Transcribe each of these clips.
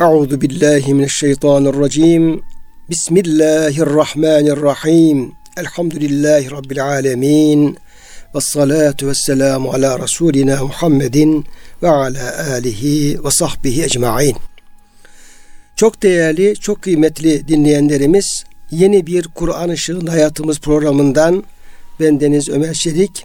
Euzu billahi mineşşeytanirracim. Bismillahirrahmanirrahim. Elhamdülillahi rabbil alamin. Ve salatu ve selamu ala Resulina Muhammedin ve ala alihi ve sahbihi ecmain. Çok değerli, çok kıymetli dinleyenlerimiz, yeni bir Kur'an Işığında Hayatımız programından ben Deniz Ömer Çelik,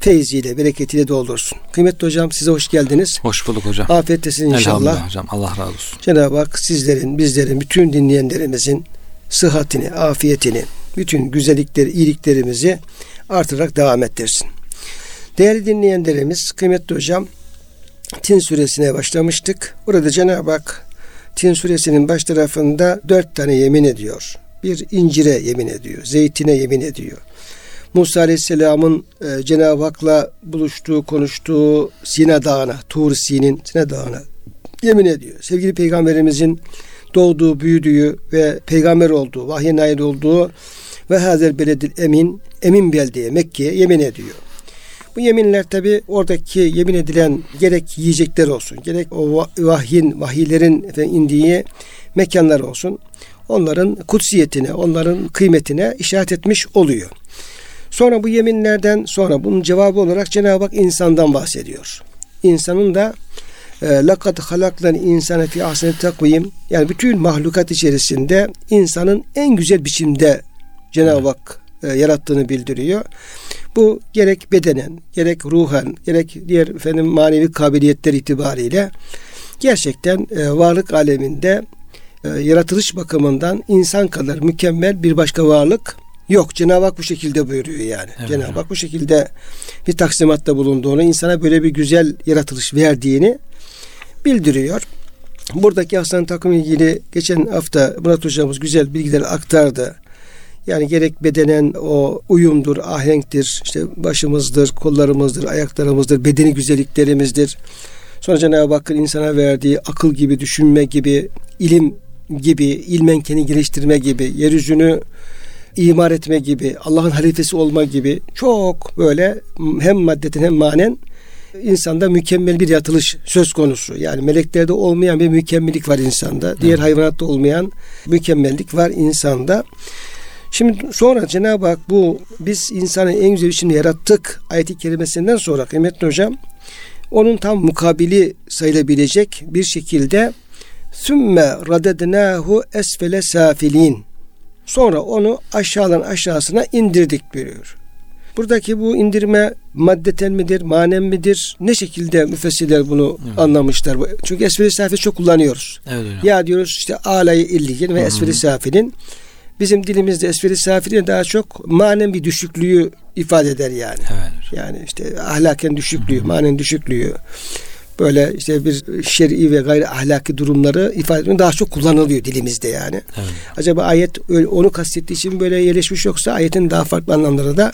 feyziyle, bereketiyle doldursun. Kıymetli hocam size hoş geldiniz. Hoş bulduk hocam. Afiyet olsun inşallah. Hocam. Allah razı olsun. Cenab-ı Hak sizlerin, bizlerin, bütün dinleyenlerimizin sıhhatini, afiyetini, bütün güzellikleri, iyiliklerimizi artırarak devam ettirsin. Değerli dinleyenlerimiz, kıymetli hocam, Tin suresine başlamıştık. Burada Cenab-ı Hak Tin suresinin baş tarafında dört tane yemin ediyor. Bir incire yemin ediyor, zeytine yemin ediyor. Musa Aleyhisselam'ın e, Cenab-ı Hak'la buluştuğu, konuştuğu Sina Dağı'na, Tur Sin'in Sina Dağı'na yemin ediyor. Sevgili Peygamberimizin doğduğu, büyüdüğü ve peygamber olduğu, vahye nail olduğu ve hazer beledil emin, emin beldeye, Mekke'ye yemin ediyor. Bu yeminler tabi oradaki yemin edilen gerek yiyecekler olsun, gerek o vahyin, vahiylerin indiği mekanlar olsun. Onların kutsiyetine, onların kıymetine işaret etmiş oluyor. Sonra bu yeminlerden sonra bunun cevabı olarak Cenab-ı Hak insandan bahsediyor. İnsanın da lakad halaklan insane fi ahseni takvim yani bütün mahlukat içerisinde insanın en güzel biçimde Cenab-ı Hak e, yarattığını bildiriyor. Bu gerek bedenen, gerek ruhen, gerek diğer efendim manevi kabiliyetler itibariyle gerçekten e, varlık aleminde e, yaratılış bakımından insan kadar mükemmel bir başka varlık yok. Cenab-ı Hak bu şekilde buyuruyor yani. Evet. Cenab-ı Hak bu şekilde bir taksimatta bulunduğunu, insana böyle bir güzel yaratılış verdiğini bildiriyor. Buradaki aslan takım ilgili geçen hafta Murat hocamız güzel bilgiler aktardı. Yani gerek bedenen o uyumdur, ahenktir, işte başımızdır, kollarımızdır, ayaklarımızdır, bedeni güzelliklerimizdir. Sonra Cenab-ı Hakk'ın insana verdiği akıl gibi, düşünme gibi, ilim gibi, ilmenkeni geliştirme gibi, yeryüzünü imar etme gibi, Allah'ın halifesi olma gibi çok böyle hem maddeten hem manen insanda mükemmel bir yaratılış söz konusu. Yani meleklerde olmayan bir mükemmellik var insanda. Diğer evet. hayvanatta olmayan mükemmellik var insanda. Şimdi sonra Cenab-ı Hak bu biz insanı en güzel biçimde yarattık ayeti kerimesinden sonra kıymetli hocam onun tam mukabili sayılabilecek bir şekilde sümme radednahu esfele safilin sonra onu aşağıdan aşağısına indirdik buyuruyor. Buradaki bu indirme maddeten midir, manen midir? Ne şekilde müfessirler bunu evet. anlamışlar? Çünkü esferi safi çok kullanıyoruz. Evet, öyle. Ya diyoruz işte alayı illiyin ve esferi safinin bizim dilimizde esferi safiliğin daha çok manen bir düşüklüğü ifade eder yani. Evet. Yani işte ahlaken düşüklüğü, Hı-hı. manen düşüklüğü böyle işte bir şer'i ve gayri ahlaki durumları ifade etmek daha çok kullanılıyor dilimizde yani. Evet. Acaba ayet onu kastettiği için böyle yerleşmiş yoksa ayetin daha farklı anlamları da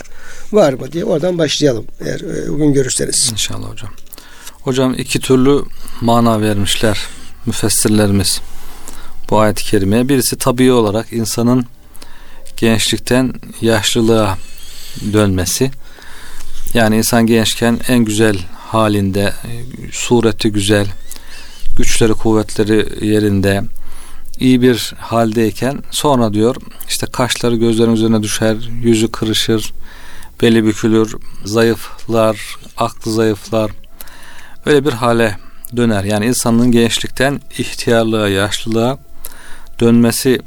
var mı diye oradan başlayalım eğer e, bugün görürseniz. İnşallah hocam. Hocam iki türlü mana vermişler müfessirlerimiz bu ayet-i kerimeye. Birisi tabii olarak insanın gençlikten yaşlılığa dönmesi. Yani insan gençken en güzel halinde, sureti güzel, güçleri kuvvetleri yerinde, iyi bir haldeyken sonra diyor işte kaşları gözlerin üzerine düşer, yüzü kırışır, beli bükülür, zayıflar, aklı zayıflar. Öyle bir hale döner. Yani insanın gençlikten ihtiyarlığa, yaşlılığa dönmesi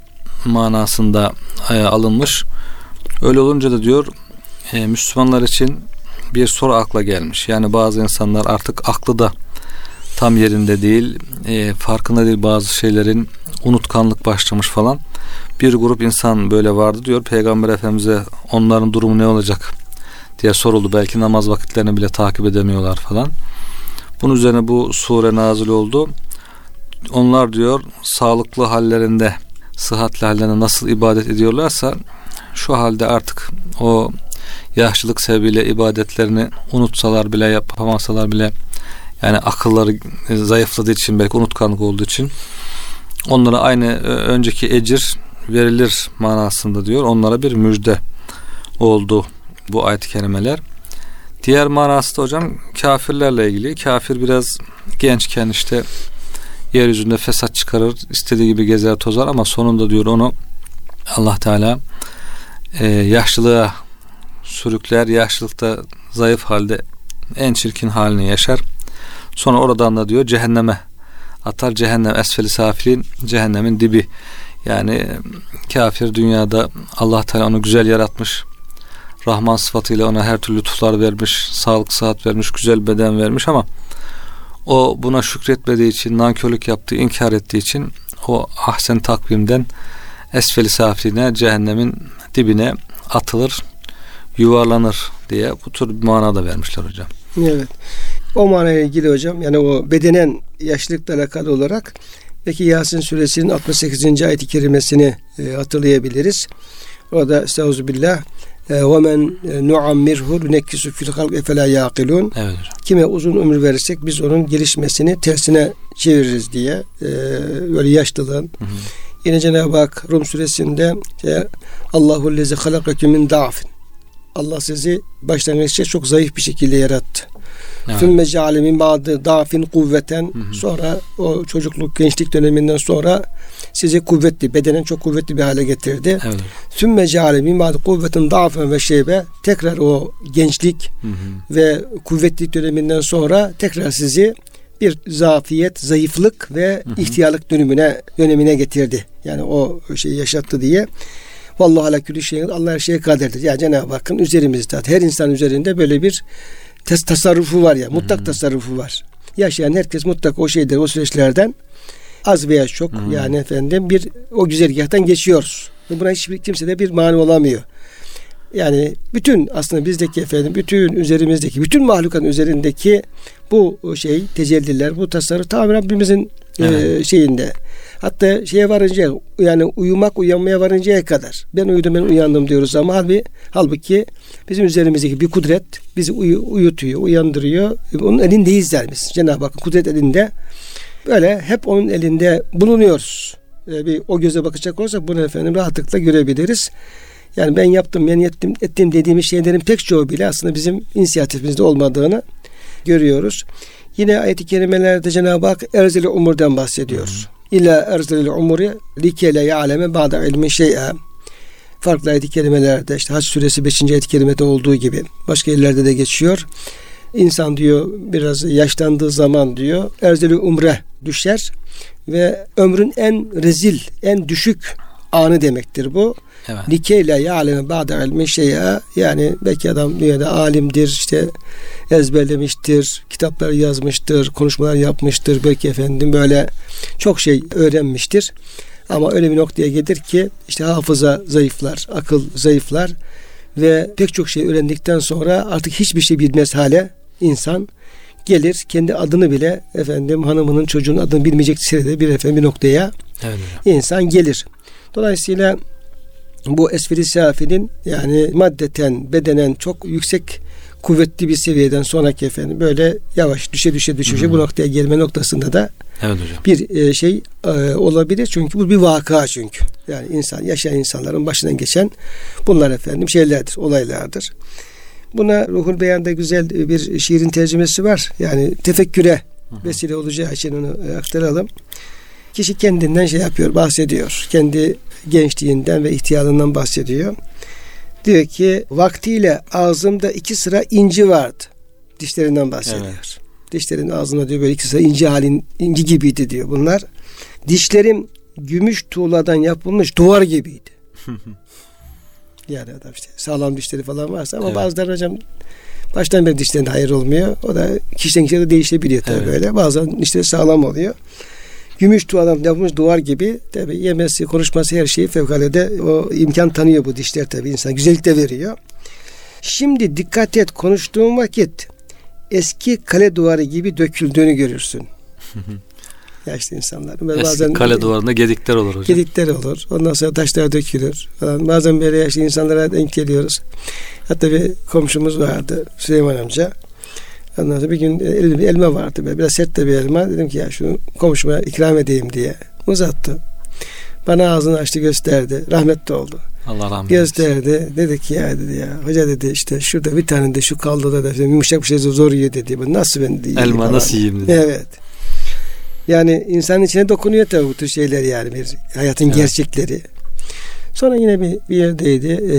manasında e, alınmış. Öyle olunca da diyor e, Müslümanlar için bir soru akla gelmiş. Yani bazı insanlar artık aklı da tam yerinde değil, e, farkında değil bazı şeylerin unutkanlık başlamış falan. Bir grup insan böyle vardı diyor. Peygamber Efendimiz'e onların durumu ne olacak diye soruldu. Belki namaz vakitlerini bile takip edemiyorlar falan. Bunun üzerine bu sure nazil oldu. Onlar diyor sağlıklı hallerinde, sıhhatli hallerinde nasıl ibadet ediyorlarsa şu halde artık o yaşlılık sebebiyle ibadetlerini unutsalar bile yapamasalar bile yani akılları zayıfladığı için belki unutkanlık olduğu için onlara aynı e, önceki ecir verilir manasında diyor. Onlara bir müjde oldu bu ayet-i kerimeler. Diğer manası da hocam kafirlerle ilgili. Kafir biraz gençken işte yeryüzünde fesat çıkarır, istediği gibi gezer tozar ama sonunda diyor onu Allah Teala e, yaşlılığa sürükler, yaşlılıkta zayıf halde en çirkin halini yaşar. Sonra oradan da diyor cehenneme atar cehennem esfeli safilin cehennemin dibi. Yani kafir dünyada Allah Teala onu güzel yaratmış. Rahman sıfatıyla ona her türlü lütuflar vermiş, sağlık sıhhat vermiş, güzel beden vermiş ama o buna şükretmediği için, nankörlük yaptığı, inkar ettiği için o ahsen takvimden esfeli safiline, cehennemin dibine atılır, yuvarlanır diye bu tür bir mana da vermişler hocam. Evet. O manayla ilgili hocam yani o bedenen yaşlılıkla alakalı olarak peki Yasin suresinin 68. ayet-i kerimesini e, hatırlayabiliriz. Orada estağfirullah ve men nuammirhu nekkisu fil halq efela yaqilun. Evet. Kime uzun ömür verirsek biz onun gelişmesini tersine çeviririz diye e, böyle yaşlılığın. Hı hı. Yine Cenab-ı Hak Rum suresinde işte, Allahu lezi halakaküm min da'fin. Allah sizi başlangıçta çok zayıf bir şekilde yarattı. Sümme ceale min ba'dı dafin kuvveten sonra o çocukluk gençlik döneminden sonra sizi kuvvetli bedenen çok kuvvetli bir hale getirdi. Sümme ceale min ba'dı kuvvetin dafen ve şeybe tekrar o gençlik hı hı. ve kuvvetli döneminden sonra tekrar sizi bir zafiyet, zayıflık ve hı hı. ihtiyarlık dönemine dönemine getirdi. Yani o şeyi yaşattı diye. Vallahi ala külli şeyin Allah her şeye kadirdir. Yani Cenab-ı Hakk'ın üzerimizde her insan üzerinde böyle bir tes tasarrufu var ya. Mutlak hmm. tasarrufu var. Yaşayan herkes mutlak o şeyler o süreçlerden az veya çok hmm. yani efendim bir o güzergahtan geçiyoruz. Buna hiçbir kimse de bir mani olamıyor. Yani bütün aslında bizdeki efendim bütün üzerimizdeki bütün mahlukatın üzerindeki bu şey tecelliler bu tasarruf tamamen Rabbimizin evet. e, şeyinde. Hatta şeye varınca yani uyumak uyanmaya varıncaya kadar ben uyudum ben uyandım diyoruz ama halbuki, halbuki bizim üzerimizdeki bir kudret bizi uyu, uyutuyor, uyandırıyor. Onun elindeyiz biz. Cenab-ı Hakk'ın kudret elinde. Böyle hep onun elinde bulunuyoruz. Ee, bir o göze bakacak olursak bunu efendim rahatlıkla görebiliriz. Yani ben yaptım, ben ettim, ettim dediğimiz şeylerin pek çoğu bile aslında bizim inisiyatifimizde olmadığını görüyoruz. Yine ayet-i kerimelerde Cenab-ı Hak erzeli umurdan bahsediyor. İlla erzeli umuri likele ya'leme ba'da ilmi şey'e. Farklı ayet-i kerimelerde işte Hac suresi 5. ayet-i kerimede olduğu gibi başka yerlerde de geçiyor. İnsan diyor biraz yaşlandığı zaman diyor erzeli umre düşer ve ömrün en rezil, en düşük anı demektir bu. Evet. Likeyle ya'leme ba'da ilmi şey'e yani belki adam dünyada alimdir işte ezberlemiştir, kitaplar yazmıştır, konuşmalar yapmıştır, belki efendim böyle çok şey öğrenmiştir. Ama öyle bir noktaya gelir ki işte hafıza zayıflar, akıl zayıflar ve pek çok şey öğrendikten sonra artık hiçbir şey bilmez hale insan gelir kendi adını bile efendim hanımının çocuğun adını bilmeyecek sırada bir efendim bir noktaya evet. insan gelir. Dolayısıyla bu esfiri safinin yani maddeten bedenen çok yüksek kuvvetli bir seviyeden sonraki efendim böyle yavaş düşe düşe düşe, düşe bu noktaya gelme noktasında da evet hocam. bir e, şey e, olabilir. Çünkü bu bir vaka çünkü. Yani insan yaşayan insanların başından geçen bunlar efendim şeylerdir, olaylardır. Buna Ruhul Beyan'da güzel bir şiirin tercümesi var. Yani tefekküre vesile olacağı için onu e, aktaralım. Kişi kendinden şey yapıyor, bahsediyor. Kendi gençliğinden ve ihtiyarından bahsediyor. Diyor ki vaktiyle ağzımda iki sıra inci vardı. Dişlerinden bahsediyor. Evet. Dişlerin ağzında diyor böyle iki sıra inci halin inci gibiydi diyor bunlar. Dişlerim gümüş tuğladan yapılmış duvar gibiydi. yani adam işte sağlam dişleri falan varsa ama evet. bazıları hocam baştan beri dişlerinde hayır olmuyor. O da kişiden kişiye de değişebiliyor tabii evet. böyle. Bazen dişleri sağlam oluyor gümüş duvardan yapılmış duvar gibi tabi yemesi, konuşması her şeyi fevkalade o imkan tanıyor bu dişler tabi insan. Güzellik de veriyor. Şimdi dikkat et konuştuğun vakit eski kale duvarı gibi döküldüğünü görürsün. Yaşlı insanlar. Eski bazen kale duvarında gedikler olur hocam. Gedikler olur. Ondan sonra taşlar dökülür falan. Bazen böyle yaşlı insanlara denk geliyoruz. Hatta bir komşumuz vardı Süleyman amca. Ondan sonra bir gün elimde bir elma vardı. Böyle. Biraz sert de bir elma. Dedim ki ya şunu komşuma ikram edeyim diye. Uzattı. Bana ağzını açtı gösterdi. Rahmetli oldu. Allah rahmet Gösterdi. Dedi ki ya dedi ya. Hoca dedi işte şurada bir tane de şu kaldı da dedi, yumuşak bir şey zor yiyor dedi. Bu nasıl ben de Elma falan. nasıl yiyeyim dedi. Evet. Yani insanın içine dokunuyor tabii bu tür şeyler yani bir hayatın evet. gerçekleri. Sonra yine bir, bir yerdeydi. E,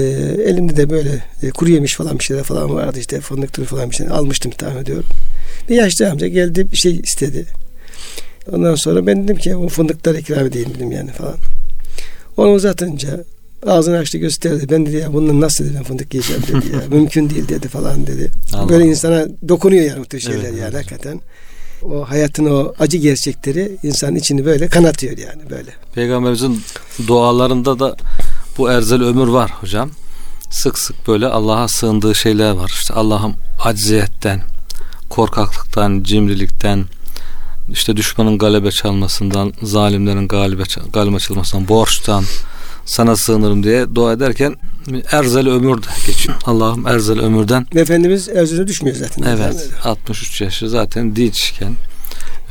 elimde de böyle e, kuru yemiş falan bir şeyler falan vardı işte fındık türü falan bir şey almıştım tahmin ediyorum. Bir yaşlı amca geldi bir şey istedi. Ondan sonra ben dedim ki bu fındıkları ikram edeyim dedim yani falan. Onu uzatınca ağzını açtı gösterdi. Ben dedi ya bundan nasıl dedim fındık yiyeceğim dedi ya. Mümkün değil dedi falan dedi. Allah. Böyle insana dokunuyor yani bu tür şeyler evet, yani evet. hakikaten o hayatın o acı gerçekleri insanın içini böyle kanatıyor yani böyle. Peygamberimizin dualarında da bu erzel ömür var hocam. Sık sık böyle Allah'a sığındığı şeyler var. İşte Allah'ım acziyetten, korkaklıktan, cimrilikten, işte düşmanın galebe çalmasından, zalimlerin galibe, galime çalmasından, borçtan, sana sığınırım diye dua ederken erzel ömür de geçiyor. Allah'ım erzel ömürden. Efendimiz erzele düşmüyor zaten. Evet. 63 yaşı zaten dinçken.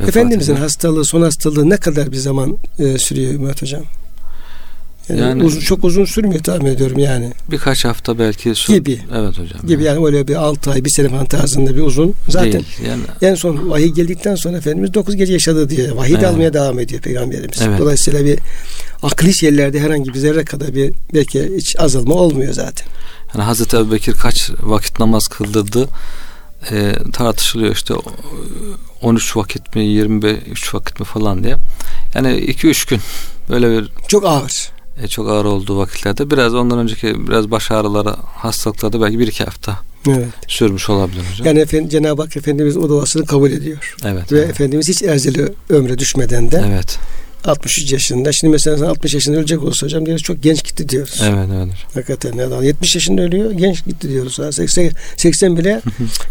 Efendimizin hastalığı, son hastalığı ne kadar bir zaman e, sürüyor Ümmet Hocam? Yani, yani uzun, çok uzun sürmüyor tahmin ediyorum yani. Birkaç hafta belki. Sür... Gibi. Evet hocam. Gibi yani öyle bir 6 ay, bir sene falan tarzında bir uzun. Zaten Değil, yani... en son vahiy geldikten sonra Efendimiz 9 gece yaşadı diye. Vahiy evet. almaya devam ediyor Peygamberimiz. Evet. Dolayısıyla bir akli yerlerde herhangi bir zerre kadar bir belki hiç azalma olmuyor zaten. Yani Hazreti Ebu Bekir kaç vakit namaz kıldırdı e, tartışılıyor işte 13 vakit mi 25 vakit mi falan diye. Yani 2-3 gün böyle bir çok ağır e, çok ağır olduğu vakitlerde biraz ondan önceki biraz baş ağrıları hastalıklarda belki bir iki hafta evet. sürmüş olabilir hocam. Yani efendim, Cenab-ı Hak Efendimiz o duasını kabul ediyor. Evet. Ve evet. Efendimiz hiç erzeli ömre düşmeden de evet. 63 yaşında. Şimdi mesela 60 yaşında ölecek olsa hocam diyoruz çok genç gitti diyoruz. Evet evet. Hakikaten ne 70 yaşında ölüyor genç gitti diyoruz. 80, 80 bile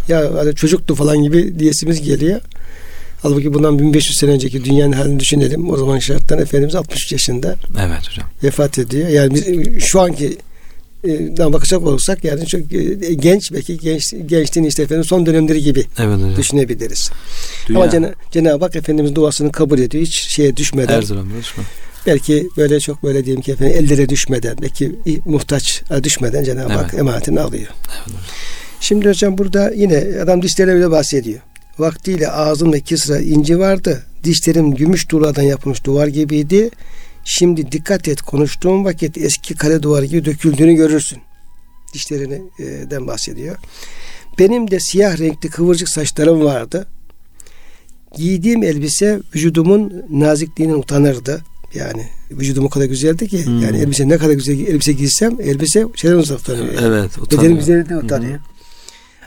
ya hani çocuktu falan gibi diyesimiz geliyor. Halbuki bundan 1500 sene önceki dünyanın halini düşünelim. O zaman şarttan Efendimiz 63 yaşında evet hocam. vefat ediyor. Yani biz şu anki dan bakacak olursak yani çok e, genç belki genç gençliğin işte efendim son dönemleri gibi evet, hocam. düşünebiliriz. Dünya. Ama Cena, Cenab-ı Hak Efendimiz duasını kabul ediyor. Hiç şeye düşmeden. Her zaman düşme. Belki böyle çok böyle diyelim ki efendim ellere düşmeden belki muhtaç düşmeden Cenab-ı evet. Hak emanetini alıyor. Evet. Şimdi hocam burada yine adam dişlerine bile bahsediyor. Vaktiyle ağzımda iki sıra inci vardı. Dişlerim gümüş tuğladan yapılmış duvar gibiydi. Şimdi dikkat et konuştuğum vakit eski kale duvarı gibi döküldüğünü görürsün. Dişlerinden bahsediyor. Benim de siyah renkli kıvırcık saçlarım vardı. Giydiğim elbise vücudumun nazikliğine utanırdı. Yani vücudum o kadar güzeldi ki hmm. yani elbise ne kadar güzel elbise giysem elbise şeyden utanıyor. Yani. Evet utanıyor. Bedenim üzerinden utanıyor. Hmm.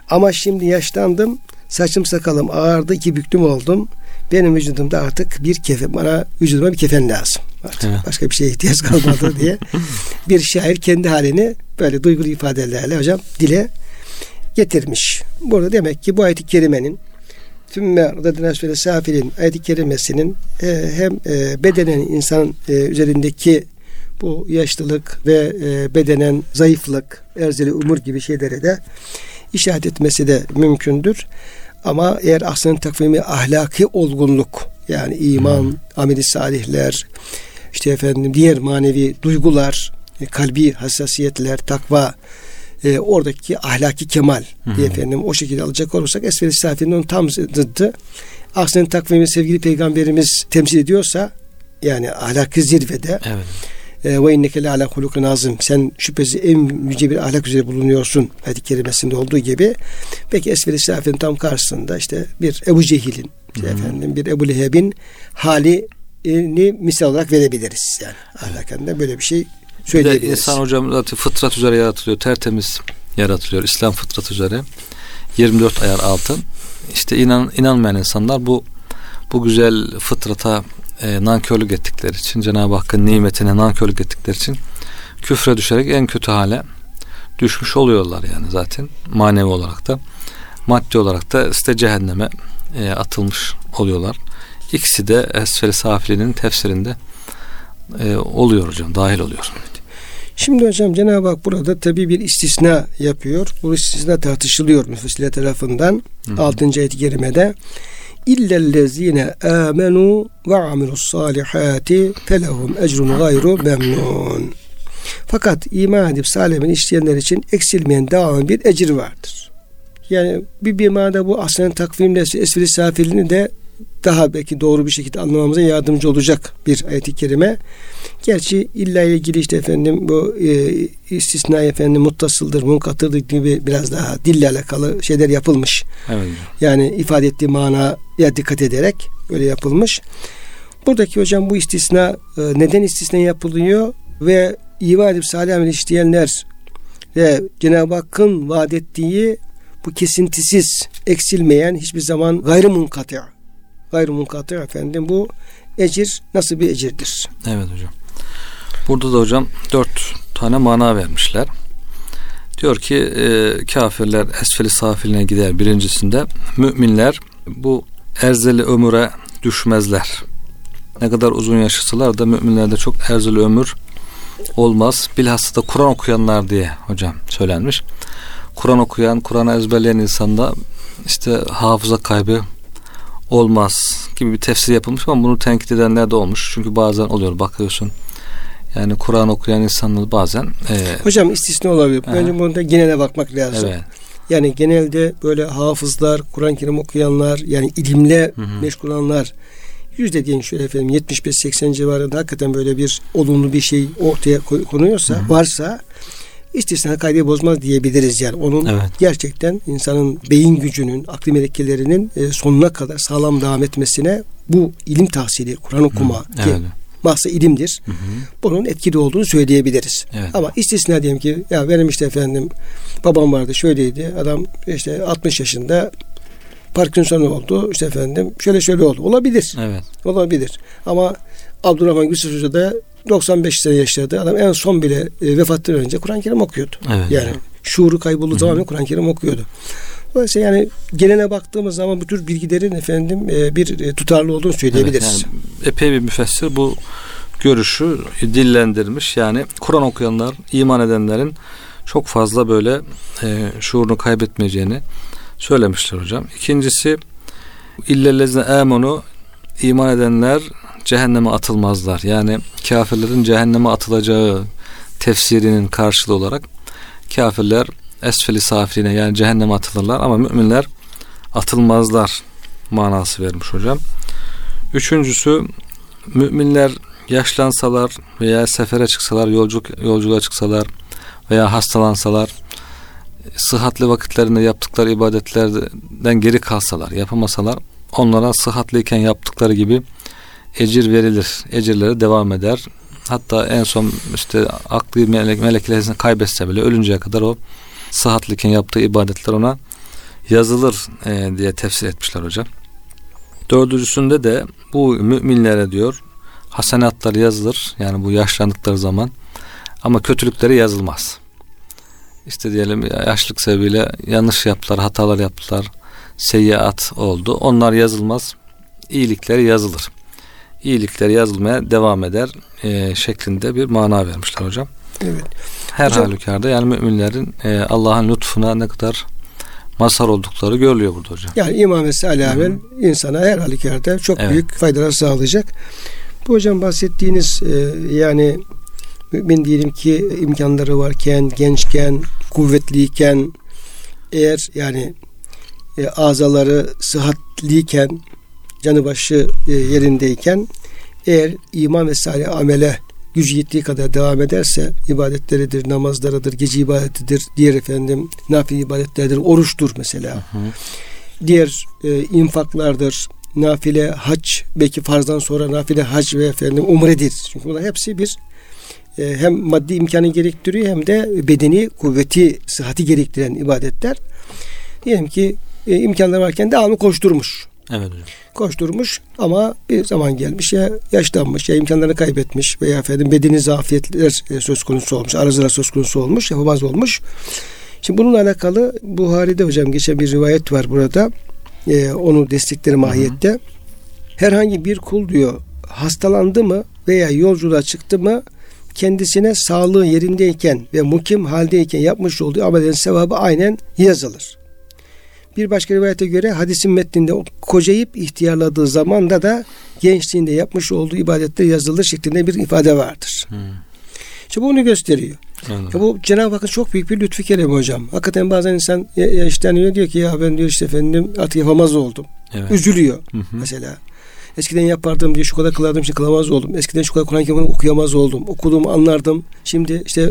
Ama şimdi yaşlandım. Saçım sakalım ağardı. iki büktüm oldum. Benim vücudumda artık bir kefen, bana vücuduma bir kefen lazım. Artık evet. başka bir şeye ihtiyaç kalmadı diye. bir şair kendi halini böyle duygulu ifadelerle hocam dile getirmiş. Burada demek ki bu ayet-i kerimenin tümme radına şöyle safilin ayet-i kerimesinin e, hem e, bedenen insan e, üzerindeki bu yaşlılık ve e, bedenen zayıflık, erzeli umur gibi şeylere de işaret etmesi de mümkündür. Ama eğer aslında takvimi ahlaki olgunluk yani iman, hmm. ameli salihler, işte efendim diğer manevi duygular, e, kalbi hassasiyetler, takva, e, oradaki ahlaki kemal hmm. diye efendim o şekilde alacak olursak esfel safinin onun tam zıddı. Aslında takvimi sevgili peygamberimiz temsil ediyorsa yani ahlaki zirvede evet. E, ve inneke ala hulukun azim. Sen şüphesiz en yüce bir ahlak üzere bulunuyorsun. Hadis-i kerimesinde olduğu gibi. Peki esfel safinin tam karşısında işte bir Ebu Cehil'in işte efendim bir Ebu Leheb'in halini misal olarak verebiliriz. Yani ahlakında böyle bir şey söyleyebiliriz. Bir de insan hocam zaten fıtrat üzere yaratılıyor. Tertemiz yaratılıyor. İslam fıtrat üzere. 24 ayar altın. İşte inan, inanmayan insanlar bu bu güzel fıtrata e, nankörlük ettikleri için Cenab-ı Hakk'ın nimetine nankörlük ettikleri için küfre düşerek en kötü hale düşmüş oluyorlar yani zaten manevi olarak da maddi olarak da işte cehenneme e, atılmış oluyorlar. İkisi de Esfel-i Safili'nin tefsirinde e, oluyor hocam, dahil oluyor. Şimdi hocam Cenab-ı Hak burada tabii bir istisna yapıyor. Bu istisna tartışılıyor müfessirler tarafından. Hı hı. 6. ayet-i kerimede illellezine amenu ve amilus salihati felehum ecrun gayru memnun. Fakat iman edip salih işleyenler için eksilmeyen devam bir ecir vardır. Yani bir bir manada bu aslen takvimle esfiri safilini de daha belki doğru bir şekilde anlamamıza yardımcı olacak bir ayet-i kerime. Gerçi illa ilgili işte efendim bu e, istisna efendim muttasıldır, munkatırdır gibi biraz daha dille alakalı şeyler yapılmış. Evet. Yani ifade ettiği manaya dikkat ederek öyle yapılmış. Buradaki hocam bu istisna e, neden istisna yapılıyor ve iman edip salih amel işleyenler ve Cenab-ı Hakk'ın vaat ettiği bu kesintisiz, eksilmeyen, hiçbir zaman gayrı munkatı gayrı munkatı efendim bu ecir nasıl bir ecirdir? Evet hocam. Burada da hocam dört tane mana vermişler. Diyor ki e, kafirler esfeli safiline gider birincisinde. Müminler bu erzeli ömüre düşmezler. Ne kadar uzun yaşasalar da müminlerde çok erzeli ömür olmaz. Bilhassa da Kur'an okuyanlar diye hocam söylenmiş. Kur'an okuyan, Kur'an'ı ezberleyen insanda işte hafıza kaybı olmaz gibi bir tefsir yapılmış ama bunu tenkit edenler de olmuş. Çünkü bazen oluyor bakıyorsun. Yani Kur'an okuyan insanlar bazen e, Hocam istisna olabilir. He. Bence bunda genele bakmak lazım. Evet. Yani genelde böyle hafızlar, Kur'an-ı Kerim okuyanlar, yani ilimle hı hı. meşgul olanlar yüzde diyelim şöyle efendim 75-80 civarında hakikaten böyle bir olumlu bir şey ortaya konuyorsa, hı hı. varsa istisna kaydı bozmaz diyebiliriz yani. Onun evet. gerçekten insanın beyin gücünün, akli melekelerinin e, sonuna kadar sağlam devam etmesine bu ilim tahsili, Kur'an okuma Hı, evet. ki mahsa ilimdir. Hı hı. Bunun etkili olduğunu söyleyebiliriz. Evet. Ama istisna diyelim ki ya benim işte efendim babam vardı şöyleydi. Adam işte 60 yaşında Parkinson oldu. işte efendim şöyle şöyle oldu. Olabilir. Evet. Olabilir. Ama Abdurrahman Gülsüz Hoca da 95 sene yaşadı. Adam en son bile e, vefattan önce Kur'an-ı Kerim okuyordu. Evet. Yani şuuru kaybolduğu zaman Kur'an-ı Kerim okuyordu. Dolayısıyla yani gelene baktığımız zaman bu tür bilgilerin efendim e, bir e, tutarlı olduğunu söyleyebiliriz. Evet, yani epey bir müfessir bu görüşü dillendirmiş. Yani Kur'an okuyanlar, iman edenlerin çok fazla böyle e, şuurunu kaybetmeyeceğini söylemişler hocam. İkincisi illellezine amenu iman edenler cehenneme atılmazlar. Yani kafirlerin cehenneme atılacağı tefsirinin karşılığı olarak kafirler esfeli safiline yani cehenneme atılırlar ama müminler atılmazlar manası vermiş hocam. Üçüncüsü müminler yaşlansalar veya sefere çıksalar, yolculuk, yolculuğa çıksalar veya hastalansalar sıhhatli vakitlerinde yaptıkları ibadetlerden geri kalsalar, yapamasalar onlara sıhhatliyken yaptıkları gibi ecir verilir. Ecirleri devam eder. Hatta en son işte aklı melek, meleklerini kaybetse bile ölünceye kadar o sıhhatliyken yaptığı ibadetler ona yazılır e, diye tefsir etmişler hocam. Dördüncüsünde de bu müminlere diyor hasenatlar yazılır. Yani bu yaşlandıkları zaman ama kötülükleri yazılmaz. İşte diyelim yaşlık sebebiyle yanlış yaptılar, hatalar yaptılar, seyyiat oldu. Onlar yazılmaz. İyilikleri yazılır iyilikler yazılmaya devam eder e, şeklinde bir mana vermişler hocam. Evet. Her hocam, halükarda yani müminlerin e, Allah'ın lütfuna ne kadar mazhar oldukları görülüyor burada hocam. Yani ve salih insana her halükarda çok evet. büyük faydalar sağlayacak. Bu hocam bahsettiğiniz e, yani mümin diyelim ki imkanları varken, gençken, kuvvetliyken eğer yani e, azaları sıhhatliyken canı başı e, yerindeyken eğer iman ve salih amele gücü yettiği kadar devam ederse ibadetleridir, namazlarıdır, gece ibadetidir, diğer efendim nafile ibadetlerdir, oruçtur mesela. Hı hı. Diğer e, infaklardır, nafile hac, belki farzdan sonra nafile hac ve efendim umredir. Çünkü bunlar hepsi bir e, hem maddi imkanı gerektiriyor hem de bedeni kuvveti, sıhhati gerektiren ibadetler. Diyelim ki e, imkanları varken devamlı koşturmuş. Evet hocam. Koşturmuş ama bir zaman gelmiş ya yaşlanmış ya imkanlarını kaybetmiş veya efendim bedeni zafiyetler e, söz konusu olmuş, arızalar söz konusu olmuş, yapamaz olmuş. Şimdi bununla alakalı Buhari'de hocam geçen bir rivayet var burada. Ee, onu destekleri mahiyette. Hı hı. Herhangi bir kul diyor hastalandı mı veya yolculuğa çıktı mı kendisine sağlığı yerindeyken ve mukim haldeyken yapmış olduğu amelin sevabı aynen yazılır. Bir başka rivayete göre hadisin metninde kocayıp ihtiyarladığı zamanda da gençliğinde yapmış olduğu ibadetler yazılır şeklinde bir ifade vardır. Hmm. İşte bunu gösteriyor. Ya bu Cenab-ı Hakk'ın çok büyük bir lütfu keremi hocam. Hakikaten bazen insan yaşlanıyor diyor ki ya ben diyor işte efendim artık yapamaz oldum. Evet. Üzülüyor hı hı. mesela. Eskiden yapardım diye şu kadar kılardım işte kılamaz oldum. Eskiden şu kadar Kur'an kitabını okuyamaz oldum. Okuduğumu anlardım. Şimdi işte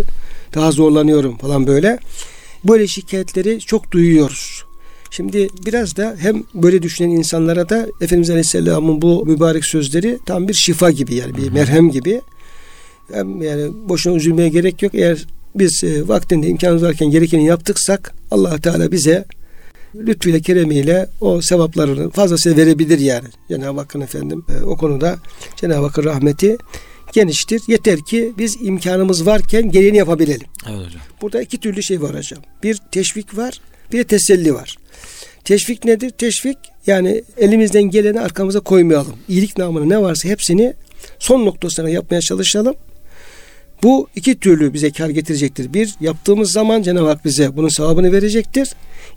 daha zorlanıyorum falan böyle. Böyle şikayetleri çok duyuyoruz. Şimdi biraz da hem böyle düşünen insanlara da Efendimiz Aleyhisselam'ın bu mübarek sözleri tam bir şifa gibi yani bir merhem gibi. Hem yani boşuna üzülmeye gerek yok. Eğer biz e, vaktinde imkanımız varken gerekeni yaptıksak allah Teala bize lütfuyla keremiyle o sevaplarını fazlasıyla verebilir yani. Cenab-ı Hakk'ın efendim e, o konuda Cenab-ı Hakk'ın rahmeti geniştir. Yeter ki biz imkanımız varken gereğini yapabilelim. Evet hocam. Burada iki türlü şey var hocam. Bir teşvik var, bir de teselli var. Teşvik nedir? Teşvik yani elimizden geleni arkamıza koymayalım. İyilik namına ne varsa hepsini son noktasına yapmaya çalışalım. Bu iki türlü bize kar getirecektir. Bir, yaptığımız zaman Cenab-ı Hak bize bunun sevabını verecektir.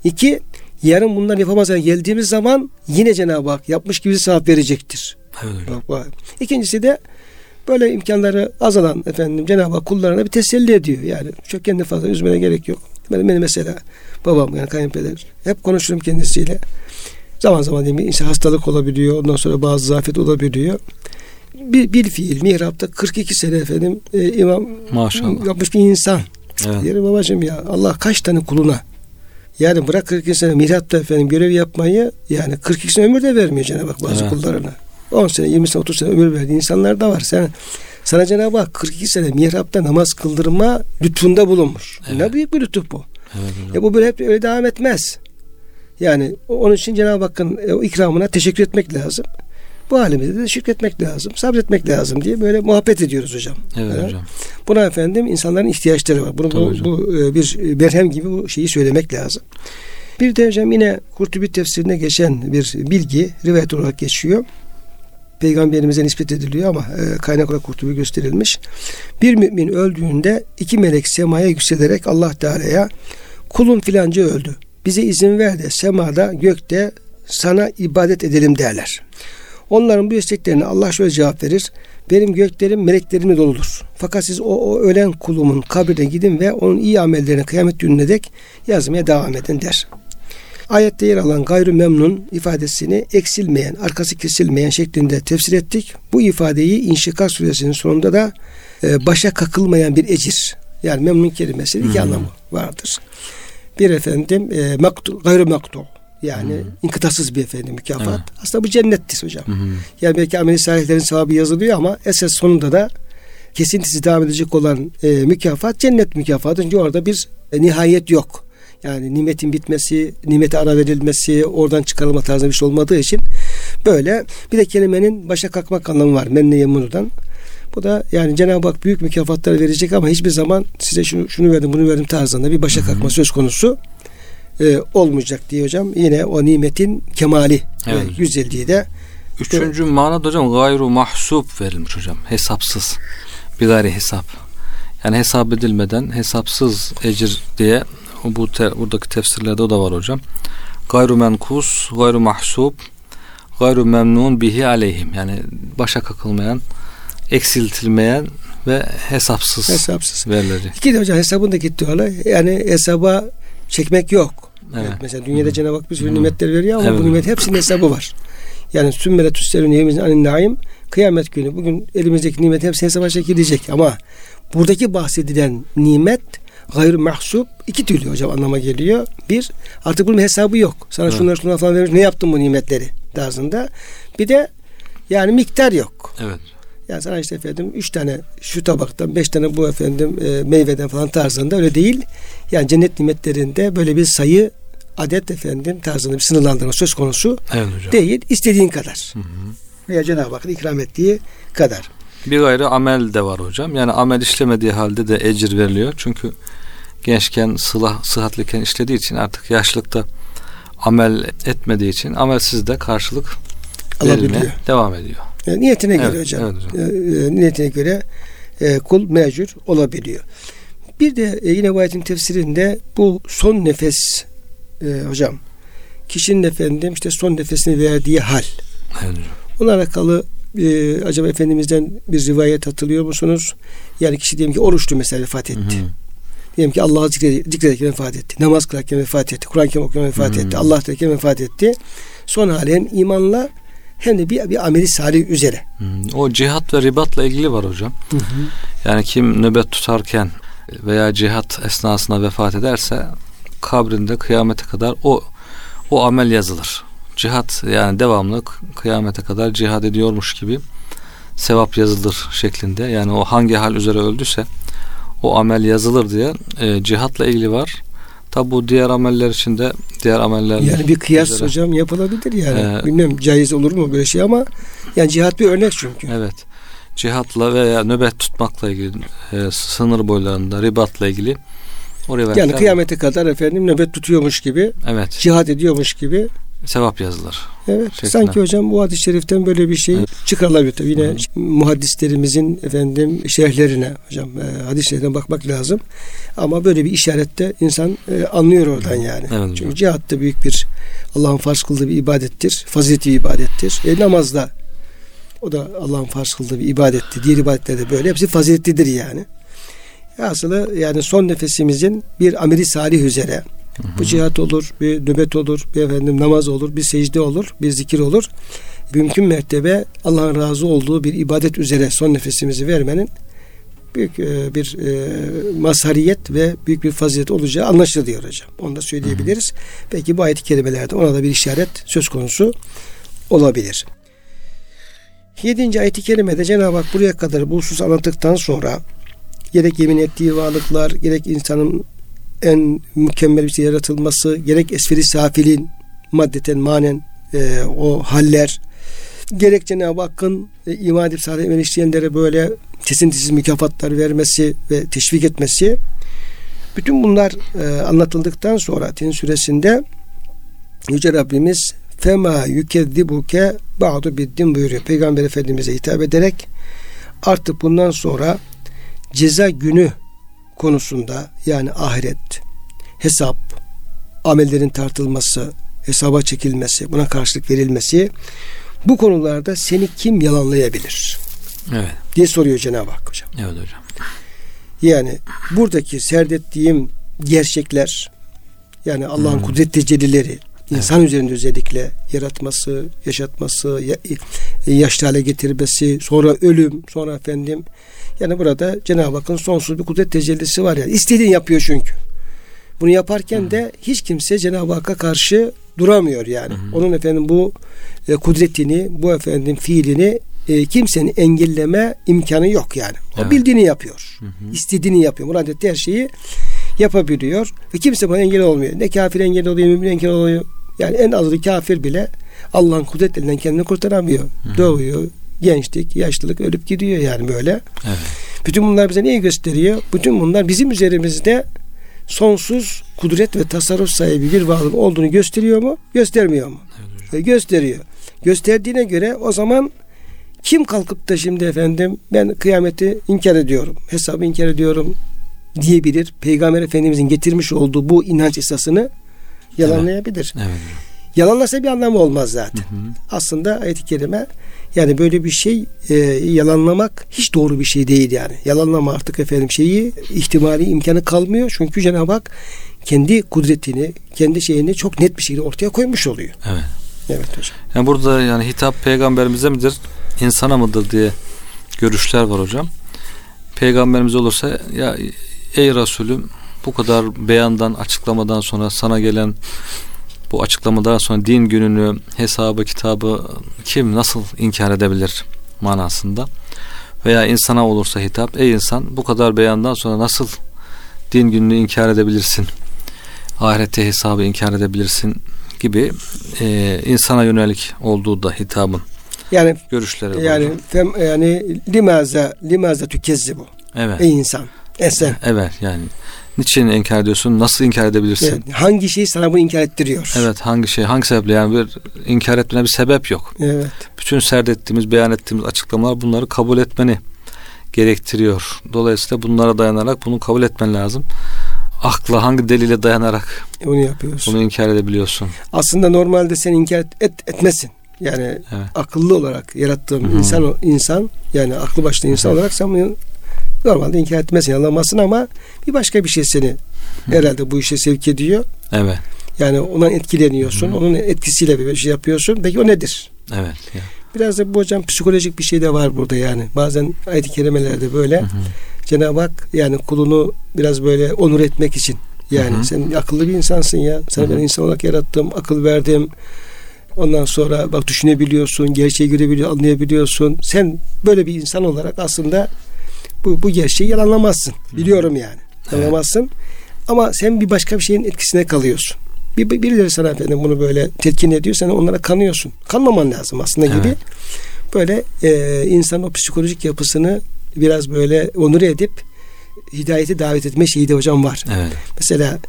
İki, yarın bunlar yapamazlar geldiğimiz zaman yine Cenab-ı Hak yapmış gibi sevap verecektir. Evet. Bak, bak. İkincisi de böyle imkanları azalan efendim Cenab-ı Hak kullarına bir teselli ediyor. Yani çok kendi fazla üzmene gerek yok. Benim, benim mesela babam yani kayınpeder hep konuşurum kendisiyle. Zaman zaman diyeyim işte hastalık olabiliyor. Ondan sonra bazı zafiyet olabiliyor bir, bir fiil mihrapta 42 sene efendim e, imam Maşallah. yapmış bir insan. Evet. Diyelim babacığım ya Allah kaç tane kuluna yani bırak 42 sene mihrapta efendim görev yapmayı yani 42 sene ömür de vermiyor Cenab-ı Hak bazı evet. kullarına. 10 sene 20 sene 30 sene ömür verdiği insanlar da var. Sen sana Cenab-ı Hak 42 sene mihrapta namaz kıldırma lütfunda bulunmuş. Evet. Ne büyük bir lütuf bu. Evet, ya bu böyle hep öyle devam etmez. Yani onun için Cenab-ı Hakk'ın e, o ikramına teşekkür etmek lazım. Bu halimizde de şükretmek lazım, sabretmek lazım diye böyle muhabbet ediyoruz hocam. Evet yani, hocam. Buna efendim insanların ihtiyaçları var. Bunu bu, bu e, bir berhem gibi bu şeyi söylemek lazım. Bir de hocam yine Kurtubi tefsirine geçen bir bilgi rivayet olarak geçiyor. Peygamberimize nispet ediliyor ama e, kaynak olarak Kurtubi gösterilmiş. Bir mümin öldüğünde iki melek semaya yükselerek Allah Teala'ya kulun filanca öldü. Bize izin ver de semada gökte sana ibadet edelim derler. Onların bu isteklerine Allah şöyle cevap verir. Benim göklerim meleklerimle doludur. Fakat siz o, o ölen kulumun kabrine gidin ve onun iyi amellerini kıyamet gününe dek yazmaya devam edin der. Ayette yer alan gayrı memnun ifadesini eksilmeyen, arkası kesilmeyen şeklinde tefsir ettik. Bu ifadeyi İnşikak suresinin sonunda da e, başa kakılmayan bir ecir. Yani memnun kelimesi iki anlamı vardır. Bir efendim e, maktu, gayrı maktu yani hmm. inkıtasız bir efendim mükafat. Evet. Aslında bu cennettir hocam. Hmm. Yani belki ameli salihlerin sevabı yazılıyor ama esas sonunda da kesintisi devam edecek olan e, mükafat cennet mükafatı. Çünkü orada bir e, nihayet yok. Yani nimetin bitmesi, nimete ara verilmesi, oradan çıkarılma tarzı bir şey olmadığı için böyle bir de kelimenin başa kalkmak anlamı var. Menne yemunudan. Bu da yani Cenab-ı Hak büyük mükafatlar verecek ama hiçbir zaman size şunu şunu verdim bunu verdim tarzında bir başa kalkma söz konusu e, olmayacak diye hocam. Yine o nimetin kemali evet. e, güzelliği de Üçüncü manada hocam gayru mahsup verilmiş hocam. Hesapsız. Bir gayri hesap. Yani hesap edilmeden hesapsız ecir diye bu te, buradaki tefsirlerde o da var hocam. Gayru menkus, gayru mahsup, gayru memnun bihi aleyhim. Yani başa kakılmayan, eksiltilmeyen ve hesapsız, hesapsız. verilecek. İki de hocam hesabın da gitti Yani hesaba çekmek yok. Evet. evet mesela dünyada hmm. Cenab-ı Hak bir sürü hmm. nimetler veriyor ama evet. bu nimet hepsinin hesabı var. Yani sümmele tüsselün yevmizin anin naim kıyamet günü bugün elimizdeki nimet hepsi hesaba çekilecek ama buradaki bahsedilen nimet gayr mahsup iki türlü hocam anlama geliyor. Bir artık bunun hesabı yok. Sana evet. şunları şunları falan vermiş ne yaptın bu nimetleri tarzında. Bir de yani miktar yok. Evet. Yani sana işte efendim üç tane şu tabaktan beş tane bu efendim e, meyveden falan tarzında öyle değil. Yani cennet nimetlerinde böyle bir sayı adet efendim tarzında bir sınırlandırma söz konusu evet hocam. değil. İstediğin kadar. Hı hı. Veya Cenab-ı Hakk'ın ikram ettiği kadar. Bir gayrı amel de var hocam. Yani amel işlemediği halde de ecir veriliyor. Çünkü gençken sılah, sıhhatliyken işlediği için artık yaşlılıkta amel etmediği için amelsiz de karşılık verilmeye devam ediyor. Yani niyetine göre evet, hocam. Evet hocam. E, niyetine göre e, kul mecbur olabiliyor. Bir de e, yine bu ayetin tefsirinde bu son nefes e, hocam kişinin efendim işte son nefesini verdiği hal. Evet. Onunla alakalı e, acaba Efendimiz'den bir rivayet hatırlıyor musunuz? Yani kişi diyelim ki oruçlu mesela vefat etti. Hı hı. Diyelim ki Allah'ı zikred- zikrederken vefat etti. Namaz kılarken vefat etti. Kur'an-ı Kerim okurken vefat Hmm. etti. Allah derken vefat etti. Son hali hem imanla hem de bir, bir ameli salih üzere. Hı. O cihat ve ribatla ilgili var hocam. Yani kim nöbet tutarken veya cihat esnasında vefat ederse kabrinde kıyamete kadar o o amel yazılır. Cihat yani devamlı kıyamete kadar cihad ediyormuş gibi sevap yazılır şeklinde. Yani o hangi hal üzere öldüyse o amel yazılır diye e, cihatla ilgili var. Tabi bu diğer ameller için de diğer ameller Yani bir kıyas üzere. hocam yapılabilir yani. Ee, Bilmem caiz olur mu böyle şey ama yani cihat bir örnek çünkü. Evet. Cihatla veya nöbet tutmakla ilgili e, sınır boylarında ribatla ilgili o rivayetler Yani var. kıyamete kadar efendim nöbet tutuyormuş gibi, Evet. cihat ediyormuş gibi. Sevap yazılır. Evet. Şeklinde. Sanki hocam bu hadis-i şeriften böyle bir şey Evet. çıkarılabilir. Tabii Yine Hı. muhaddislerimizin efendim şerhlerine hocam e, hadis şerhlerine bakmak lazım. Ama böyle bir işarette insan e, anlıyor oradan yani. Evet hocam. Çünkü cihat da büyük bir Allah'ın farz kıldığı bir ibadettir. Faziletli bir ibadettir. E, namaz da o da Allah'ın farz kıldığı bir ibadetti. Diğer ibadetler de böyle. Hepsi faziletlidir yani. Aslında yani son nefesimizin bir ameli salih üzere bu cihat olur, bir nöbet olur, bir efendim namaz olur, bir secde olur, bir zikir olur. Mümkün mertebe Allah'ın razı olduğu bir ibadet üzere son nefesimizi vermenin büyük e, bir e, mazhariyet ve büyük bir fazilet olacağı anlaşılıyor hocam. Onu da söyleyebiliriz. Belki bu ayet-i kerimelerde ona da bir işaret söz konusu olabilir. Yedinci ayet-i kerimede Cenab-ı Hak buraya kadar bu husus anlattıktan sonra gerek yemin ettiği varlıklar, gerek insanın en mükemmel bir şey yaratılması, gerek esferi safilin maddeten manen e, o haller, gerek Cenab-ı Hakk'ın e, iman edip salih amel böyle kesintisiz mükafatlar vermesi ve teşvik etmesi bütün bunlar e, anlatıldıktan sonra Tin suresinde Yüce Rabbimiz fema yükezzibuke ba'du biddin buyuruyor. Peygamber Efendimiz'e hitap ederek artık bundan sonra ceza günü konusunda yani ahiret, hesap, amellerin tartılması, hesaba çekilmesi, buna karşılık verilmesi bu konularda seni kim yalanlayabilir Evet. diye soruyor Cenab-ı Hak hocam. Evet hocam. Yani buradaki serdettiğim gerçekler yani Allah'ın Hmm. kudret tecellileri insan üzerinde özellikle yaratması, yaşatması, ya- yaşlı hale getirmesi, sonra ölüm, sonra efendim yani burada Cenab-ı Hakk'ın sonsuz bir kudret tecellisi var yani. İstediğini yapıyor çünkü. Bunu yaparken de hiç kimse Cenab-ı Hakk'a karşı duramıyor yani. Onun efendim bu e, kudretini, bu efendim fiilini e, kimsenin engelleme imkanı yok yani. O Evet. bildiğini yapıyor. Hı hı. İstediğini yapıyor. Murad ettiği her şeyi yapabiliyor. Ve kimse buna engel olmuyor. Ne kafir engel oluyor, mümin engel oluyor. Yani en azı kafir bile Allah'ın kudretinden kendini kurtaramıyor. Doğuyor, gençlik, yaşlılık ölüp gidiyor yani böyle. Evet. Bütün bunlar bize neyi gösteriyor? Bütün bunlar bizim üzerimizde sonsuz kudret ve tasarruf sahibi bir varlığın olduğunu gösteriyor mu? Göstermiyor mu? E, gösteriyor. Gösterdiğine göre o zaman kim kalkıp da şimdi efendim ben kıyameti inkar ediyorum, hesabı inkar ediyorum diyebilir. Peygamber Efendimizin getirmiş olduğu bu inanç esasını yalanlayabilir. Evet. Yalanlasa bir anlamı olmaz zaten. Hı hı. Aslında ayet-i kerime yani böyle bir şey e, yalanlamak hiç doğru bir şey değil yani. Yalanlama artık efendim şeyi ihtimali imkanı kalmıyor. Çünkü Cenab-ı Hak kendi kudretini, kendi şeyini çok net bir şekilde ortaya koymuş oluyor. Evet. Evet hocam. Yani burada yani hitap peygamberimize midir, insana mıdır diye görüşler var hocam. Peygamberimiz olursa ya ey Resulüm bu kadar beyandan, açıklamadan sonra sana gelen bu açıklamadan sonra din gününü, hesabı, kitabı kim nasıl inkar edebilir manasında. Veya insana olursa hitap, ey insan bu kadar beyandan sonra nasıl din gününü inkar edebilirsin? Ahirette hesabı inkar edebilirsin gibi e, insana yönelik olduğu da hitabın Yani görüşleri yani fem, yani limaza limaza tükezzibu. evet. Ey insan. Esen. Evet yani niçin inkar ediyorsun? Nasıl inkar edebilirsin? Evet. Hangi şey sana bunu inkar ettiriyor? Evet hangi şey hangi sebeple yani bir inkar etmene bir sebep yok. Evet. Bütün serdettiğimiz beyan ettiğimiz açıklamalar bunları kabul etmeni gerektiriyor. Dolayısıyla bunlara dayanarak bunu kabul etmen lazım. Akla hangi delile dayanarak onu yapıyorsun. Bunu inkar edebiliyorsun. Aslında normalde sen inkar et, et etmesin. Yani evet. akıllı olarak yarattığım Hı-hı. insan insan yani aklı başlı insan Hı-hı. olarak sen bunu normalde inkar etmezsin, anlamazsın ama bir başka bir şey seni herhalde bu işe sevk ediyor. Evet. Yani ondan etkileniyorsun. Hı-hı. Onun etkisiyle bir şey yapıyorsun. Peki o nedir? Evet. Ya. Biraz da bu hocam psikolojik bir şey de var burada yani. Bazen ayet-i kerimelerde böyle Hı-hı. Cenab-ı Hak yani kulunu biraz böyle onur etmek için yani Hı-hı. sen akıllı bir insansın ya. Sen ben insan olarak yarattım, akıl verdim. Ondan sonra bak düşünebiliyorsun, gerçeği görebiliyorsun, anlayabiliyorsun. Sen böyle bir insan olarak aslında bu, bu gerçeği yalanlamazsın. Biliyorum yani. Yalanlamazsın. Evet. Ama sen bir başka bir şeyin etkisine kalıyorsun. Bir, birileri sana efendim bunu böyle telkin ediyor. Sen onlara kanıyorsun. Kanmaman lazım aslında evet. gibi. Böyle e, insanın o psikolojik yapısını biraz böyle onur edip hidayeti davet etme şeyi de hocam var. Evet. Mesela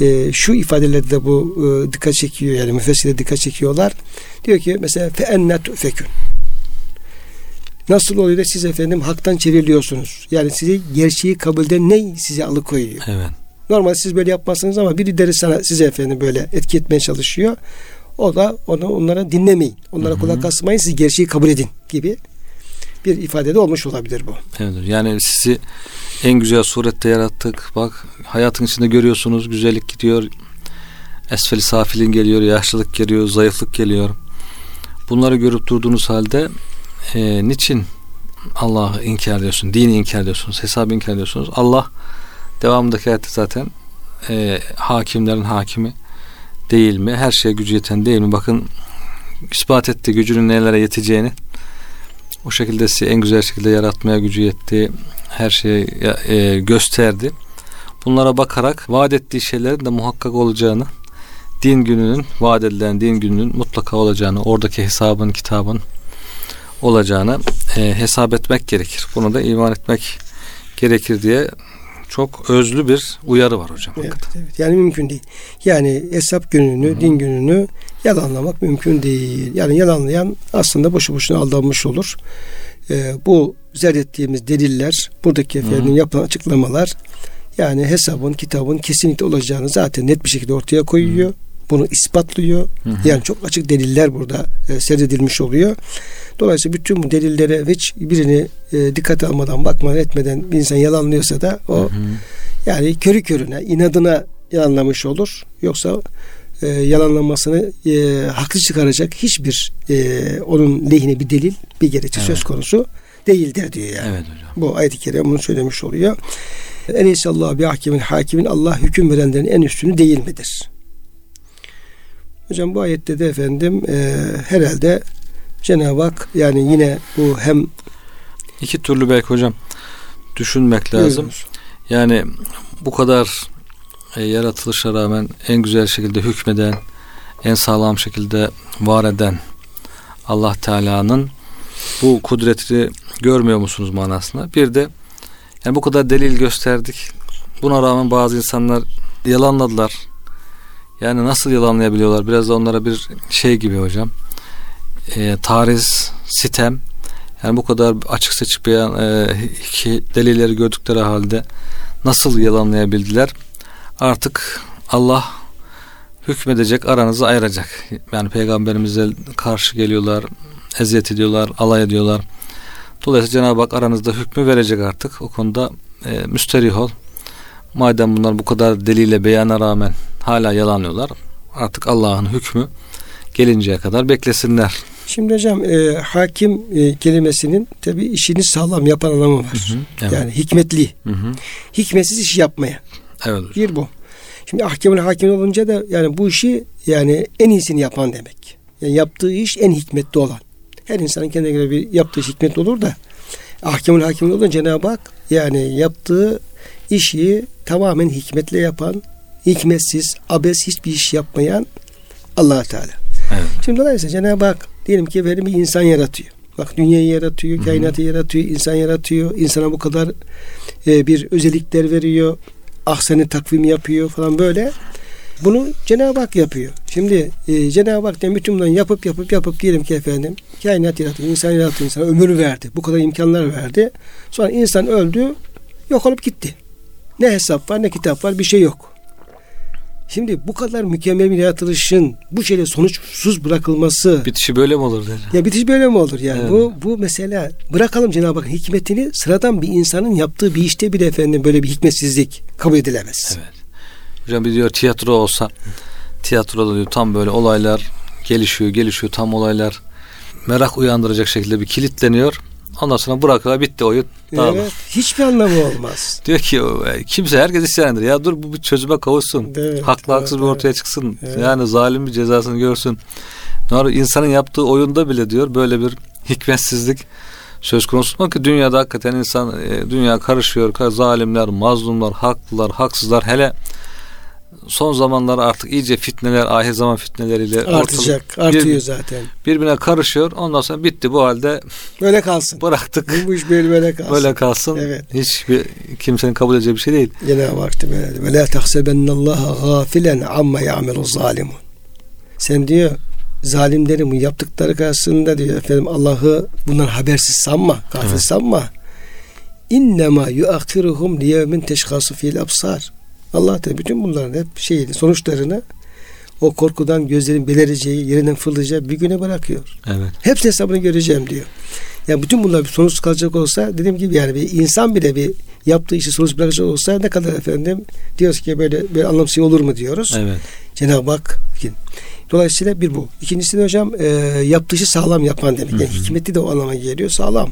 e, şu ifadelerde de bu e, dikkat çekiyor yani müfessire dikkat çekiyorlar. Diyor ki mesela fe enne tufekün. Nasıl oluyor da siz efendim haktan çevriliyorsunuz? Yani sizi gerçeği kabulden ne sizi alıkoyuyor? Evet. Normal siz böyle yapmazsınız ama biri deri sana size efendim böyle etki etmeye çalışıyor. O da onu onlara dinlemeyin. Onlara kulak asmayın. Siz gerçeği kabul edin gibi bir ifade de olmuş olabilir bu. Evet. Yani sizi en güzel surette yarattık. Bak hayatın içinde görüyorsunuz güzellik gidiyor. Esfeli safilin geliyor, yaşlılık geliyor, zayıflık geliyor. Bunları görüp durduğunuz halde e, niçin Allah'ı inkar ediyorsun, dini inkar ediyorsunuz, hesabı inkar ediyorsunuz? Allah devamındaki ayette zaten e, hakimlerin hakimi değil mi? Her şeye gücü yeten değil mi? Bakın ispat etti gücünün nelere yeteceğini. O şekilde sizi en güzel şekilde yaratmaya gücü yetti. Her şeyi e, gösterdi. Bunlara bakarak vaat ettiği şeylerin de muhakkak olacağını, din gününün, vaat edilen din gününün mutlaka olacağını, oradaki hesabın, kitabın olacağını e, hesap etmek gerekir. Bunu da iman etmek gerekir diye çok özlü bir uyarı var hocam. Evet, evet. Yani mümkün değil. Yani hesap gününü, Hı-hı. din gününü yalanlamak mümkün değil. Yani yalanlayan aslında boşu boşuna aldanmış olur. Ee, bu zerrettiğimiz deliller, buradaki efendim Hı-hı. yapılan açıklamalar yani hesabın, kitabın kesinlikle olacağını zaten net bir şekilde ortaya koyuyor. Hı-hı. Bunu ispatlıyor. Hı-hı. Yani çok açık deliller burada e, serdedilmiş oluyor. Dolayısıyla bütün bu delillere hiç birini e, dikkat almadan, bakmadan, etmeden bir insan yalanlıyorsa da o hı hı. yani körü körüne, inadına yalanlamış olur. Yoksa e, yalanlanmasını e, haklı çıkaracak hiçbir e, onun lehine bir delil, bir gerekçe evet. söz konusu değildir diyor yani. Evet hocam. Bu ayet-i kerime bunu söylemiş oluyor. En iyisi Allah bir hakimin hakimin Allah hüküm verenlerin en üstünü değil midir? Hocam bu ayette de efendim e, herhalde Cenab-ı Hak yani yine bu hem iki türlü belki hocam düşünmek lazım. Buyurunuz. Yani bu kadar e, yaratılışa rağmen en güzel şekilde hükmeden, en sağlam şekilde var eden Allah Teala'nın bu kudretini görmüyor musunuz manasında? Bir de yani bu kadar delil gösterdik. Buna rağmen bazı insanlar yalanladılar. Yani nasıl yalanlayabiliyorlar? Biraz da onlara bir şey gibi hocam e, tariz, sitem yani bu kadar açık seçik bir e, delilleri gördükleri halde nasıl yalanlayabildiler? Artık Allah hükmedecek, aranızı ayıracak. Yani peygamberimize karşı geliyorlar, eziyet ediyorlar, alay ediyorlar. Dolayısıyla Cenab-ı Hak aranızda hükmü verecek artık. O konuda e, müsterih ol. Madem bunlar bu kadar deliyle beyana rağmen hala yalanlıyorlar. Artık Allah'ın hükmü gelinceye kadar beklesinler Şimdi hocam e, hakim e, kelimesinin tabi işini sağlam yapan anlamı var. Hı hı, evet. Yani hikmetli. Hı hı. Hikmetsiz iş yapmaya. Evet hocam. Bir bu. Şimdi ahkamın hakim olunca da yani bu işi yani en iyisini yapan demek. Yani yaptığı iş en hikmetli olan. Her insanın kendine göre bir yaptığı iş hikmetli olur da ahkamın hakim olunca Cenab-ı Hak yani yaptığı işi tamamen hikmetle yapan, hikmetsiz, abes hiçbir iş yapmayan allah Teala. Evet. Şimdi dolayısıyla Cenab-ı Hak diyelim ki bir insan yaratıyor. Bak dünyayı yaratıyor, kainatı Hı-hı. yaratıyor, insan yaratıyor. İnsana bu kadar e, bir özellikler veriyor. Ahseni takvim yapıyor falan böyle. Bunu Cenab-ı Hak yapıyor. Şimdi e, Cenab-ı Hak bütün bunları yapıp yapıp yapıp diyelim ki efendim kainat yarattı, insan yarattı, insana ömür verdi. Bu kadar imkanlar verdi. Sonra insan öldü, yok olup gitti. Ne hesap var ne kitap var bir şey yok. Şimdi bu kadar mükemmel bir yaratılışın bu şeyle sonuçsuz bırakılması bitişi böyle mi olur der. Ya bitiş böyle mi olur yani? Evet. Bu bu mesela bırakalım Cenab-ı Hakk'ın hikmetini sıradan bir insanın yaptığı bir işte bile efendim böyle bir hikmetsizlik kabul edilemez. Evet. Hocam bir diyor tiyatro olsa tiyatroda diyor tam böyle olaylar gelişiyor gelişiyor tam olaylar merak uyandıracak şekilde bir kilitleniyor. Ondan sonra bırakıyorlar bitti oyun dağılır. Evet, hiçbir anlamı olmaz. Diyor ki e, kimse herkes isyan eder. Ya dur bu bir çözüme kavuşsun. Evet, Haklı evet, haksız bir evet. ortaya çıksın. Evet. Yani zalim bir cezasını görsün. Doğru insanın yaptığı oyunda bile diyor böyle bir hikmetsizlik söz konusu ki dünyada hakikaten insan e, dünya karışıyor. Zalimler, mazlumlar, haklılar, haksızlar hele son zamanlar artık iyice fitneler, ahir zaman fitneleriyle ortalık Artacak, artıyor bir- zaten. birbirine karışıyor. Ondan sonra bitti bu halde Böyle kalsın. bıraktık. Bu, iş böyle böyle kalsın. Böyle kalsın. Evet. Hiçbir kimsenin kabul edeceği bir şey değil. Cenab-ı Hak. Ve la tahsebennallaha gafilen amma ya'melu zalimun. Sen diyor zalimlerin bu yaptıkları karşısında diyor efendim Allah'ı bundan habersiz sanma, gafil Evet. sanma. İnnemâ yuakhiruhum liyevmin teşhasu fil absar. Allah da bütün bunların hep şeyini, sonuçlarını o korkudan gözlerin belireceği, yerinden fırlayacağı bir güne bırakıyor. Evet. Hepsi hesabını göreceğim diyor. Yani bütün bunlar bir sonuç kalacak olsa dediğim gibi yani bir insan bile bir yaptığı işi sonuç bırakacak olsa ne kadar efendim diyoruz ki böyle bir anlamsız olur mu diyoruz. Evet. Cenab-ı Hak Dolayısıyla bir bu. İkincisi de hocam e, yaptığı işi sağlam yapan demek. Yani hikmeti de o anlama geliyor sağlam.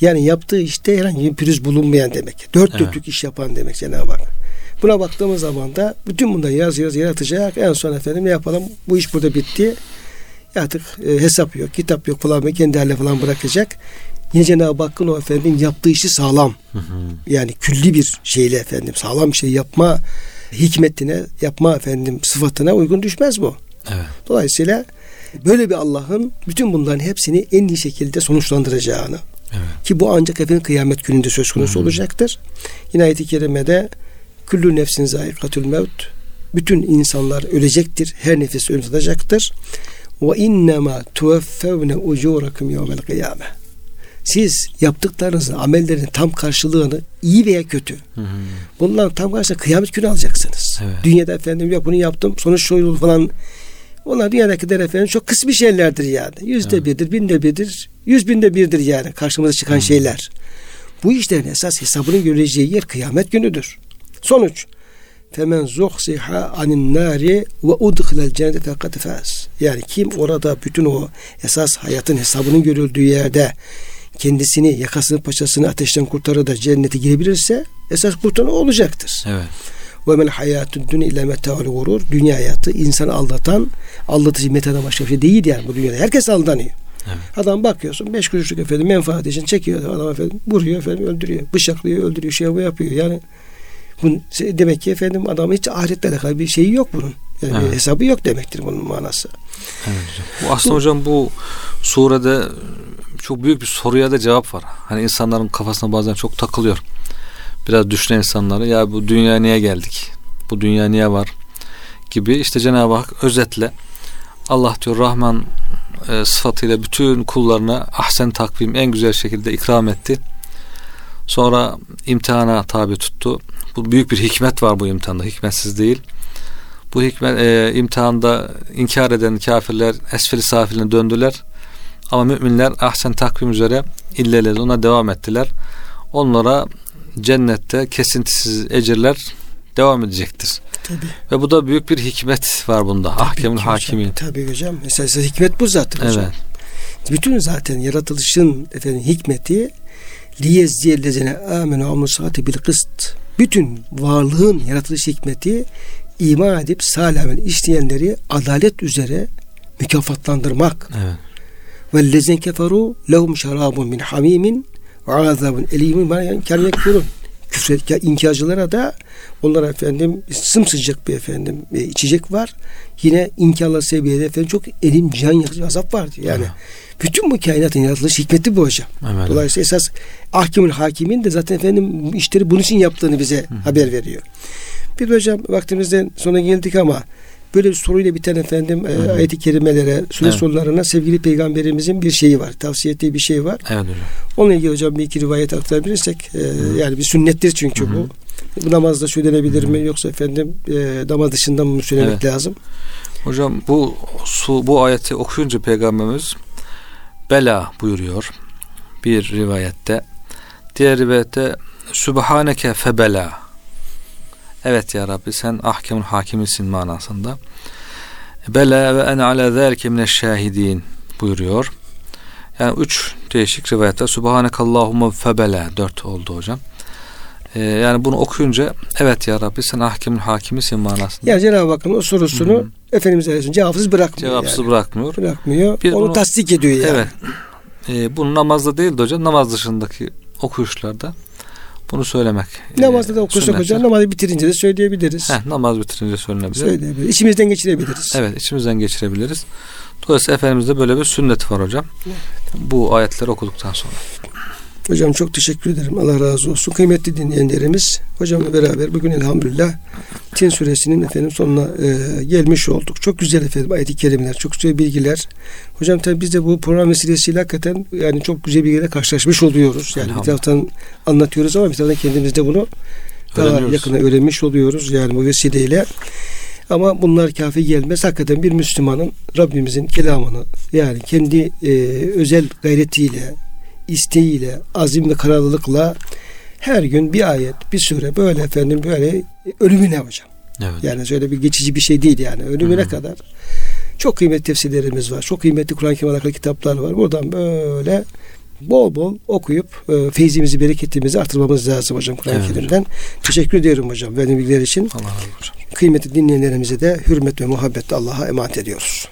Yani yaptığı işte herhangi bir pürüz bulunmayan demek. Dört Evet. dörtlük iş yapan demek Cenab-ı Hak. Buna baktığımız zaman da bütün bunları yaz yaz yaratacak. En son efendim ne yapalım? Bu iş burada bitti. Artık e, hesap yok, kitap yok falan kendi haline falan bırakacak. Yine Cenab-ı Hakk'ın o efendim yaptığı işi sağlam. Yani külli bir şeyle efendim sağlam bir şey yapma hikmetine, yapma efendim sıfatına uygun düşmez bu. Evet. Dolayısıyla böyle bir Allah'ın bütün bunların hepsini en iyi şekilde sonuçlandıracağını Evet. ki bu ancak efendim kıyamet gününde söz konusu olacaktır. Yine ayet-i kerimede küllü nefsin zayikatül mevt bütün insanlar ölecektir. Her nefis ölüm tadacaktır. Ve innema tuveffevne ucurakum yevmel kıyame. Siz yaptıklarınızın, amellerin tam karşılığını iyi veya kötü Hı hı. bunların tam karşılığında kıyamet günü alacaksınız. Evet. Dünyada efendim yok bunu yaptım sonuç şu oldu falan. Onlar dünyadakiler efendim çok kısmi şeylerdir yani. Yüzde Evet. birdir, binde birdir, yüz binde birdir yani karşımıza çıkan şeyler. Bu işlerin esas hesabının görüleceği yer kıyamet günüdür. Sonuç. Femen zuhsiha anin nari ve udkhilel cennete fekad faz. Yani kim orada bütün o esas hayatın hesabının görüldüğü yerde kendisini yakasını paçasını ateşten kurtarır da cennete girebilirse esas kurtaran olacaktır. Evet. Ve mel hayatun dünya ile metaul gurur. Dünya hayatı insanı aldatan, aldatıcı metadan başka bir şey değil yani bu dünyada. Herkes aldanıyor. Evet. Adam bakıyorsun beş kuruşluk efendim menfaat için çekiyor adam efendim vuruyor efendim öldürüyor. Bıçaklıyor öldürüyor şey bu yapıyor. Yani bunun, demek ki efendim adam hiç ahiretle alakalı bir şeyi yok bunun. Yani Evet. hesabı yok demektir bunun manası. Evet hocam. Bu aslında hocam bu surede çok büyük bir soruya da cevap var. Hani insanların kafasına bazen çok takılıyor. Biraz düşünen insanları ya bu dünyaya niye geldik? Bu dünya niye var? Gibi işte Cenab-ı Hak özetle Allah diyor Rahman e, sıfatıyla bütün kullarına ahsen takvim en güzel şekilde ikram etti. Sonra imtihana tabi tuttu. Bu büyük bir hikmet var bu imtihanda. Hikmetsiz değil. Bu hikmet e, imtihanda inkar eden kafirler esfeli safiline döndüler. Ama müminler ahsen takvim üzere illeledi ona devam ettiler. Onlara cennette kesintisiz ecirler devam edecektir. Tabii. Ve bu da büyük bir hikmet var bunda. Ahkemül hakimin. Tabii hocam. Esas hikmet bu zaten hocam. Evet. Bütün zaten yaratılışın efendim hikmeti liyezziyellezine amenu amusati bil kıst. Bütün varlığın yaratılış hikmeti iman edip salih amel işleyenleri adalet üzere mükafatlandırmak. Evet. Vellezine keferu lehum şarabun min hamimin ve azabun elimin yani yekfurun. Küfret, inkarcılara da onlara efendim sımsıcak bir efendim e, içecek var. Yine inkarlar seviyede efendim çok elim can yakıcı azap var diyor. Yani bütün bu kainatın yaratılış hikmeti bu hocam. Evet. Dolayısıyla esas ahkimül hakimin de zaten efendim işleri bunun için yaptığını bize haber veriyor. Bir hocam vaktimizden sona geldik ama böyle bir soruyla biten efendim e, Hı hı. ayet-i kerimelere, süre Evet. sonlarına sevgili peygamberimizin bir şeyi var. Tavsiye ettiği bir şey var. Evet hocam. Onunla ilgili hocam bir iki rivayet aktarabilirsek e, yani bir sünnettir çünkü Hı hı. bu. Bu namazda söylenebilir mi yoksa efendim e, namaz dışında mı söylemek Evet. lazım? Hocam bu su bu ayeti okuyunca peygamberimiz bela buyuruyor bir rivayette. Diğer rivayette Sübhaneke febela. Evet ya Rabbi sen ahkemun hakimisin manasında. Bela ve en ala zâlike mineşşâhidîn buyuruyor. Yani üç değişik rivayette Subhanekallahumma febela dört oldu hocam. Ee, yani bunu okuyunca evet ya Rabbi sen ahkemun hakimisin manasında. Yani Cenab-ı Hakk'ın o sorusunu Hı hı. Efendimiz Aleyhisselam cevapsız bırakmıyor. Cevapsız yani. bırakmıyor. Bırakmıyor. Bir Onu bunu- tasdik ediyor yani. Evet. Ee, bunu namazda değil de hocam namaz dışındaki okuyuşlarda bunu söylemek. e, Namazda da okursak hocam namazı bitirince de söyleyebiliriz. Heh, namaz bitirince söylenebilir. Söyleyebiliriz. İçimizden geçirebiliriz. Evet içimizden geçirebiliriz. Dolayısıyla Efendimiz'de böyle bir sünnet var hocam. Bu ayetleri okuduktan sonra. Hocam çok teşekkür ederim. Allah razı olsun. Kıymetli dinleyenlerimiz hocamla beraber bugün elhamdülillah Tin suresinin efendim sonuna e, gelmiş olduk. Çok güzel efendim ayet-i kerimeler, çok güzel bilgiler. Hocam tabii biz de bu program vesilesiyle hakikaten yani çok güzel bilgilerle karşılaşmış oluyoruz. Yani bir taraftan anlatıyoruz ama bir taraftan kendimiz de bunu daha yakına öğrenmiş oluyoruz yani bu vesileyle. Ama bunlar kafi gelmez. Hakikaten bir Müslümanın Rabbimizin kelamını yani kendi e, özel gayretiyle, isteğiyle, azim ve kararlılıkla her gün bir ayet, bir sure böyle efendim böyle ölümüne hocam. Evet. Yani şöyle bir geçici bir şey değil yani. Ölümüne Hı. kadar çok kıymetli tefsirlerimiz var. Çok kıymetli Kur'an-ı Kerim alakalı kitaplar var. Buradan böyle bol bol okuyup e, feyzimizi, bereketimizi artırmamız lazım hocam Kur'an-ı Evet. Kerim'den. Teşekkür ediyorum hocam verdiğin bilgiler için. Allah razı olsun. Kıymetli dinleyenlerimize de hürmet ve muhabbetle Allah'a emanet ediyoruz.